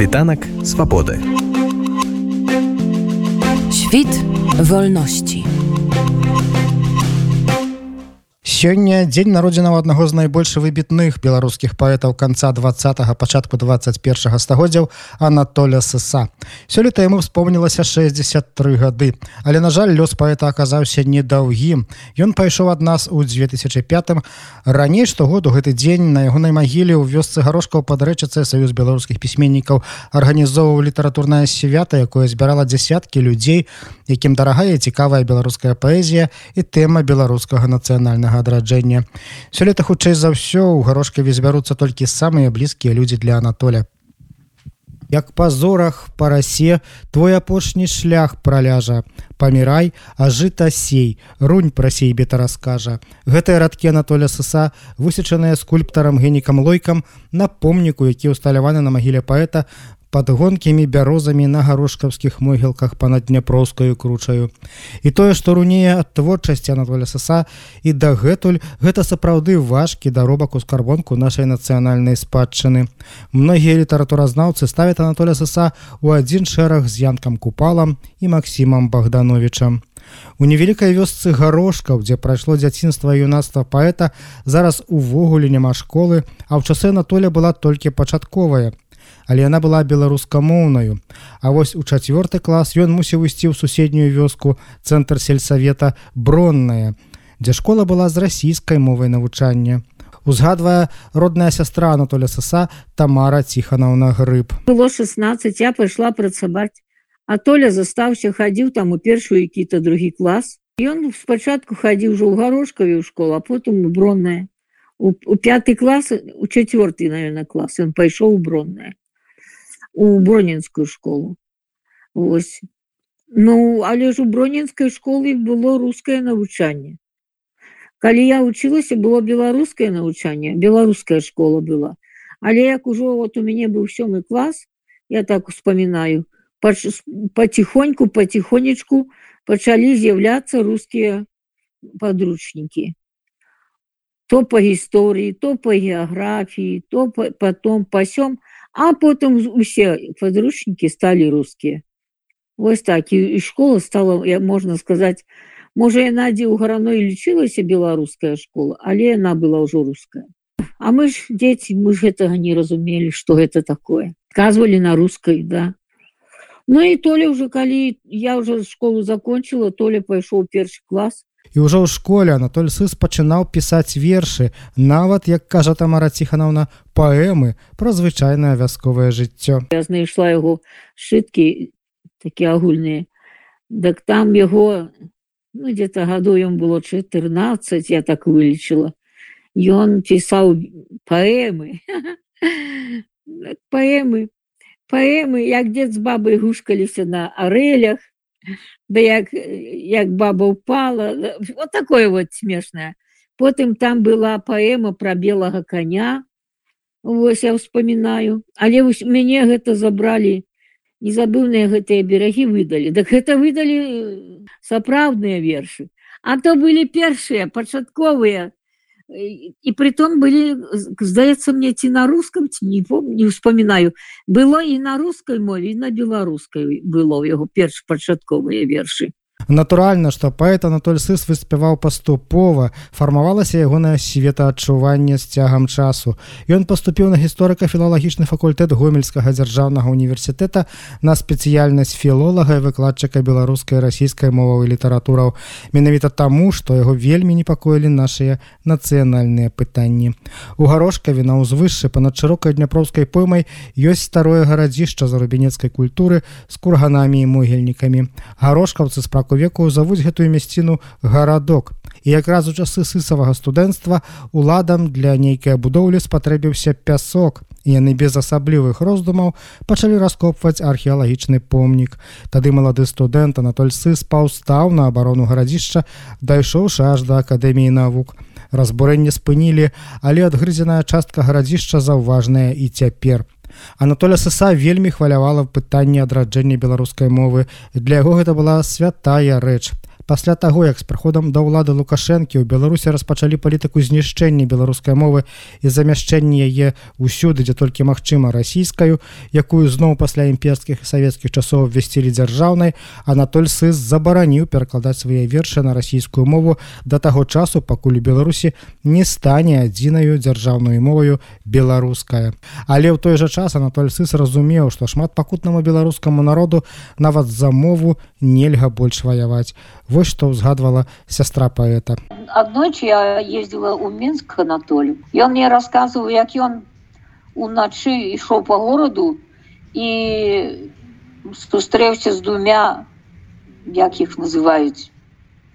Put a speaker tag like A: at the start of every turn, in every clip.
A: Світанак свабоды.
B: Świt wolności.
C: Сёння дзень народзінаў аднаго з найбольш выбітных беларускіх паэтаў канца два пачатку 21 стагоддзяў Анатоля Сса. Сёлета яму вспомнілася 63 гады. Але на жаль, лёс паэта аказаўся недаўгім. Ён пайшоў ад нас у 2005. Раней штогоду гэты дзень на ягонай магіле ў вёсцы гарошкаў падрэчыцца саюз беларускіх пісьменнікаў арганізоўваў літаратурная свята, якое збірала дзясяткі людзей, якім дарагая цікавая беларуская паэзія і тэма беларускага нацыянальнага адраджэння. Сёлета хутчэй за ўсё у гарошкаве збяруцца толькі самыя блізкія людзі для Анатоля. Як па зорах парасе твой апошні шлях праляжа памірай а жыта сей рунь пра сейбета раскажа гэтыя радкі Анатоля сыса высечаныя скульптарам генікам лойкам на помніку які ўсталяваны на магіле паэта под гонкімі бярозамі на гарошкаўскіх могілках па-над дняпроўскаю кручаю. І тое што рунее ад творчасці Анатоля саса і дагэтуль гэта сапраўды важкі даробак у скарбонку нашай нацыянальнай спадчыны. Многія літаратуразнаўцы ставят Анатоля саса у адзін шэраг з янкам купалам і Масімам богдановичам У невялікай вёсцы гарошкаў, дзе прайшло дзяцінства юнацтва паэта, зараз увогуле няма школы, а ў часы Анатоля была толькі пачатковая але яна была беларускамоўнаю. А вось у чацвёрты клас ён мусіў ісці ў суседнюю вёску цэнтр сельсавета бронная дзе школа была з расійскай мовай навучання. Узгадвае родная сястра Анатоля саса тамара ціханаўна грыб.
D: Было 16 я пайшла працаваць а толя застаўся хадзіў там у першую які-то другі клас. Ён спачатку хадзіў ўжо ў гарошкаве ў школу а потым бронная. У, у пятый клас у чацвёрты наверное клас ён пайшоў у бронная у бронінскую школу. Ось. Ну але ж у бронінскай школы было рускае навучанне калі я вучылася было беларускае навучанне беларуская школа была. Але як ужо вот у мяне быў сёмы клас я так успамінаю потихоньку потихонечку пачалі з'яўляцца рускія подручнікі то по гісторыі то по геаграфіі то потом пасём а потым усе подручнікі сталі рускія Вось так. І, і школа стала можна сказаць можа яна дзе ў гараной лічылася беларуская школа але яна была ўжо руская А мы ж дзеці мы ж гэтага не разумелі что гэта такое. Казвалі на рускай да. Ну і толя уже калі я уже школу закончила толя пайшоў першы клас
C: і ўжо ў школе Анатоль сыс пачынаў пісаць вершы нават як кажа тамара ціханаўна паэмы пра звычайнае вясковае жыццё.
D: Я знайшла яго шыткі такія агульныя. Дак там яго ну, где-то гаду ён было 14 я так вылечила ён пісаў паэмы. Паэмы паэмы як дзед з бабай гушкаліся на арэлях да як як баба упала вот такое вот смешное. Потым там была паэма про белага коня Вось я вспоминаю. Але вось мяне гэта забралі незабыўныя гэтыя берагі выдалі так гэта выдалі э, сапраўдныя вершы а то былі першыя пачатковыя і притом былі здаецца мне ці на рускам ці не помню не успамінаю было і на рускай мове на беларускай было ў яго перш пачатковыя вершы
C: Натуральна, што паэт Анатоль Сыс выспяваў паступова, фармавалася ягонае светаадчуванне з цягам часу. Ён паступіў на гісторыка-філалагічны факультэт гомельскага дзяржаўнага універсітэта на спецыяльнасць філолага і выкладчыка беларускай расійскай моваў і літаратураў. Менавіта таму, што яго вельмі непакоілі нашыя нацыянальныя пытанні. У гарошкаве на ўзвышшы па-над шырокай дняпроўскай поймай ёсць старое гарадзішча зарубінецкай культуры з курганамі і могільнікамі. Гарошкаўцы спрак сороку веку завуць гэтую мясціну гарадок і якраз у часы сысавага студэнцтва уладам для нейкай будоўлі спатрэбіўся пясок. Яны без асаблівых роздумаў пачалі раскопваць археалагічны помнік. Тады малады студэнт анатоль сыс паўстаў на абарону гарадзішча дайшоўшы аж да акадэміі навук. Разбурэнне спынілі але адгрызеная частка гарадзішча заўважная і цяпер Анатоля сыса вельмі хвалявала пытанне адраджэння беларускай мовы. Для яго гэта была святая рэч пасля таго як з прыходам да ўлады лукашэнкі ў беларусі распачалі палітыку знішчэння беларускай мовы і замяшчэнне яе ўсюды дзе толькі магчыма расійскаю якую зноў пасля імперскіх і савецкіх часоў ввесцілі дзяржаўнай анатоль сыс забараніў перакладаць свае вершы на расійскую мову да таго часу пакуль у беларусі не стане адзінаю дзяржаўную моваю беларуская. Але ў той жа час анатоль сыс разумеў што шмат пакутнаму беларускаму народу нават за мову нельга больш ваяваць Вось што ўзгадвала сястра паэта.
D: Аднойчы я ездзіла ў Мінск Анатолю. Ён мне расказваў, як ён уначы ішоў па гораду і сустрэўся з двумя як іх называюць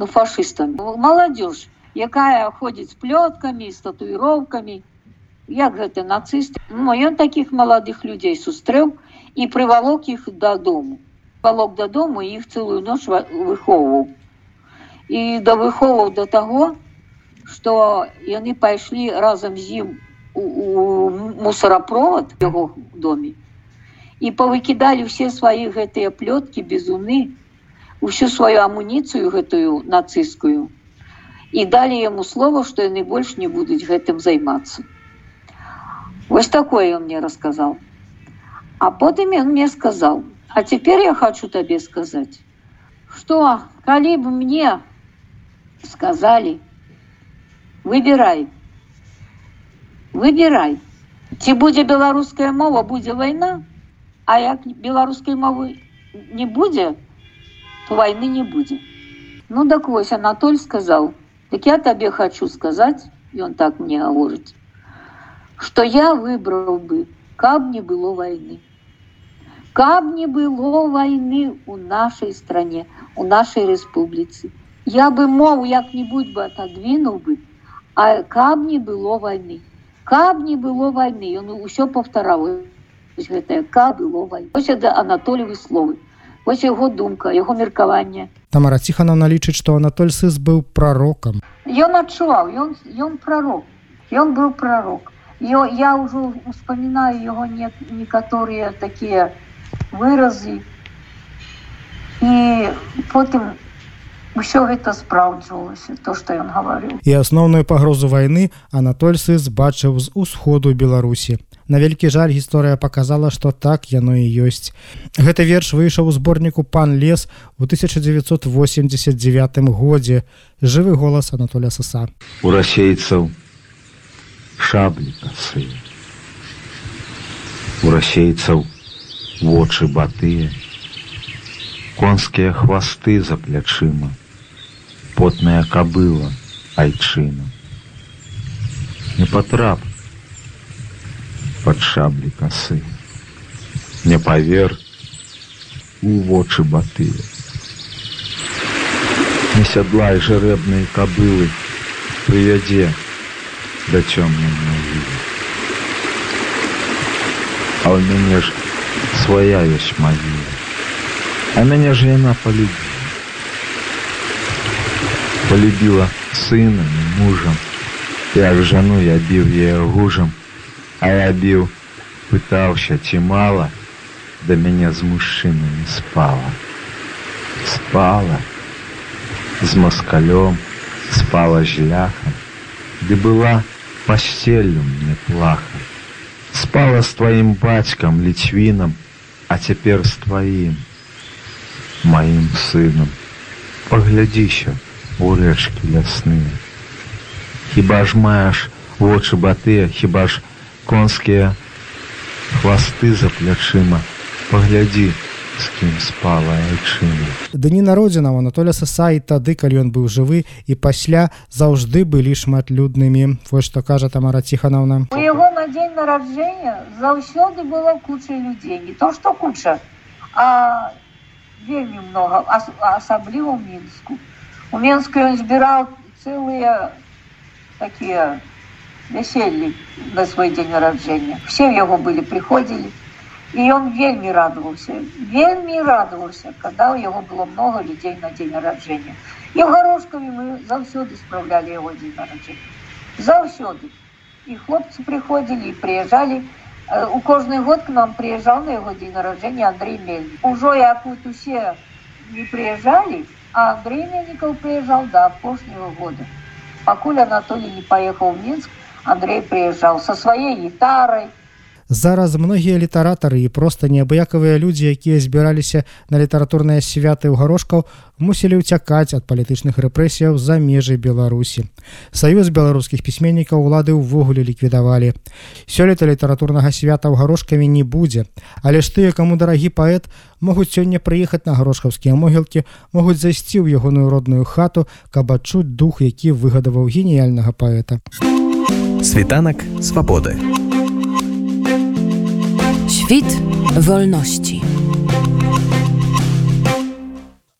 D: ну фашыстамі. Маладзёж, якая ходзіць з плёткамі, з татуіроўкамі, як гэта нацыст. Ну, ён такіх маладых людзей сустрэў і прывалок іх дадому. Палок дадому іх цэлую ноч выхоўваў і да выховаў да таго што яны пайшлі разам з ім у, у мусарапровод яго доме і павыкідалі ўсе свае гэтыя плёткі безуны усю сваю амуніцыю гэтую нацысцкую і далі яму слова што яны больш не будуць гэтым займацца вось такое ён мне расказаў а потым ён мне сказаў а цяпер я хочу табе сказаць что калі б мне сказали, выбирай, выбирай. Ці будзе беларуская мова, будзе вайна, а як беларускай мовы не будзе, то войны не будзе. Ну так вось Анатоль сказал, так я табе хочу сказать, и он так мне гаворыць, что я выбрал бы, каб не было войны. Каб не было войны у нашей стране, у нашей республицы я бы мову як-нибудь бы отодвинул бы, а каб не было войны. Каб не было войны, он ўсё повторал. Гэтае каб было войны. Вось это Анатолевы словы. Вось яго думка, яго меркаванне.
C: Тамара Ціханаўна лічыць, што Анатоль Сыс быў прарокам.
D: Ён адчуваў, ён, ён прарок. Ён быў прарок. Ё, я ўжо успамінаю яго не, некаторыя такія выразы. І потым ўсё гэта спраўджвалася то што ён гаварыў.
C: І асноўную пагрозу вайны анатольцы збачыў з усходу беларусі. На вялікі жаль гісторыя показала что так яно і ёсць. Гэты верш выйшаў у зборніку пан лес у 1989 годзе. Жывы голас анатоля саса
E: у расейцаў шаблі у расейцаў вочы батыя. Конскія хвасты за плячыма потная кобыла айчына не потрап под шаблі косы не павер у вочы баты не сядлай жарэбнай кобылы прывядзе да цёмнай могілы а ў мяне ж свая ёсць магіла а мяне ж яна полюбіла Полюбила сына и мужем. Як жену я бил ее гужем, а я бил, пытался чимало, да меня с мужчинами спала. Спала с москалем, спала с ляхом, да была постелью мне плаха. Спала с твоим батьком Литвином, а теперь с твоим, моим сыном. Погляди у рэчкі лясныя. Хіба ж маеш вочы батыя, хіба ж конскія хвасты за плячыма, паглядзі, з кім спала айчына.
C: Дні народзінаў Анатоля Саса і тады, калі ён быў жывы і пасля заўжды былі шматлюднымі. Вось што кажа Тамара Ціханаўна.
D: У яго на дзень нараджэння заўсёды было куча людзей, не то што куча, а вельмі многа, асабліва ў мінску. У Менске он збирал целые такие веселье на свой день рождения. Все его были, приходили. И он вельми радовался, вельми радовался, когда у него было много людей на день рождения. И в Горошкове мы завсюду справляли его день рождения. Завсюду. И хлопцы приходили, и приезжали. Э, у каждый год к нам приезжал на его день рождения Андрей Мельник. Уже як вот все не приезжали, А Андрей Мельников приезжал до апошнего года. Покуль Анатолий не поехал в Минск, Андрей приезжал со своей гитарой.
C: Зараз многія літаратары і проста неабыякавыя людзі, якія збіраліся на літаратурныя святы ў гарошкаў, мусілі ўцякаць ад палітычных рэпрэсіяў за межы Беларусі. Саюз беларускіх пісьменнікаў улады ўвогуле ліквідавалі. Сёлета літаратурнага свята ў гарошкамі не будзе, але ж тыя, каму дарагі паэт, могуць сёння прыехаць на гарошкаўскія могілкі, могуць зайсці ў ягоную родную хату, каб адчуць дух, які выгадаваў геніяльнага паэта.
A: Світанак свабоды.
B: Wid wolności.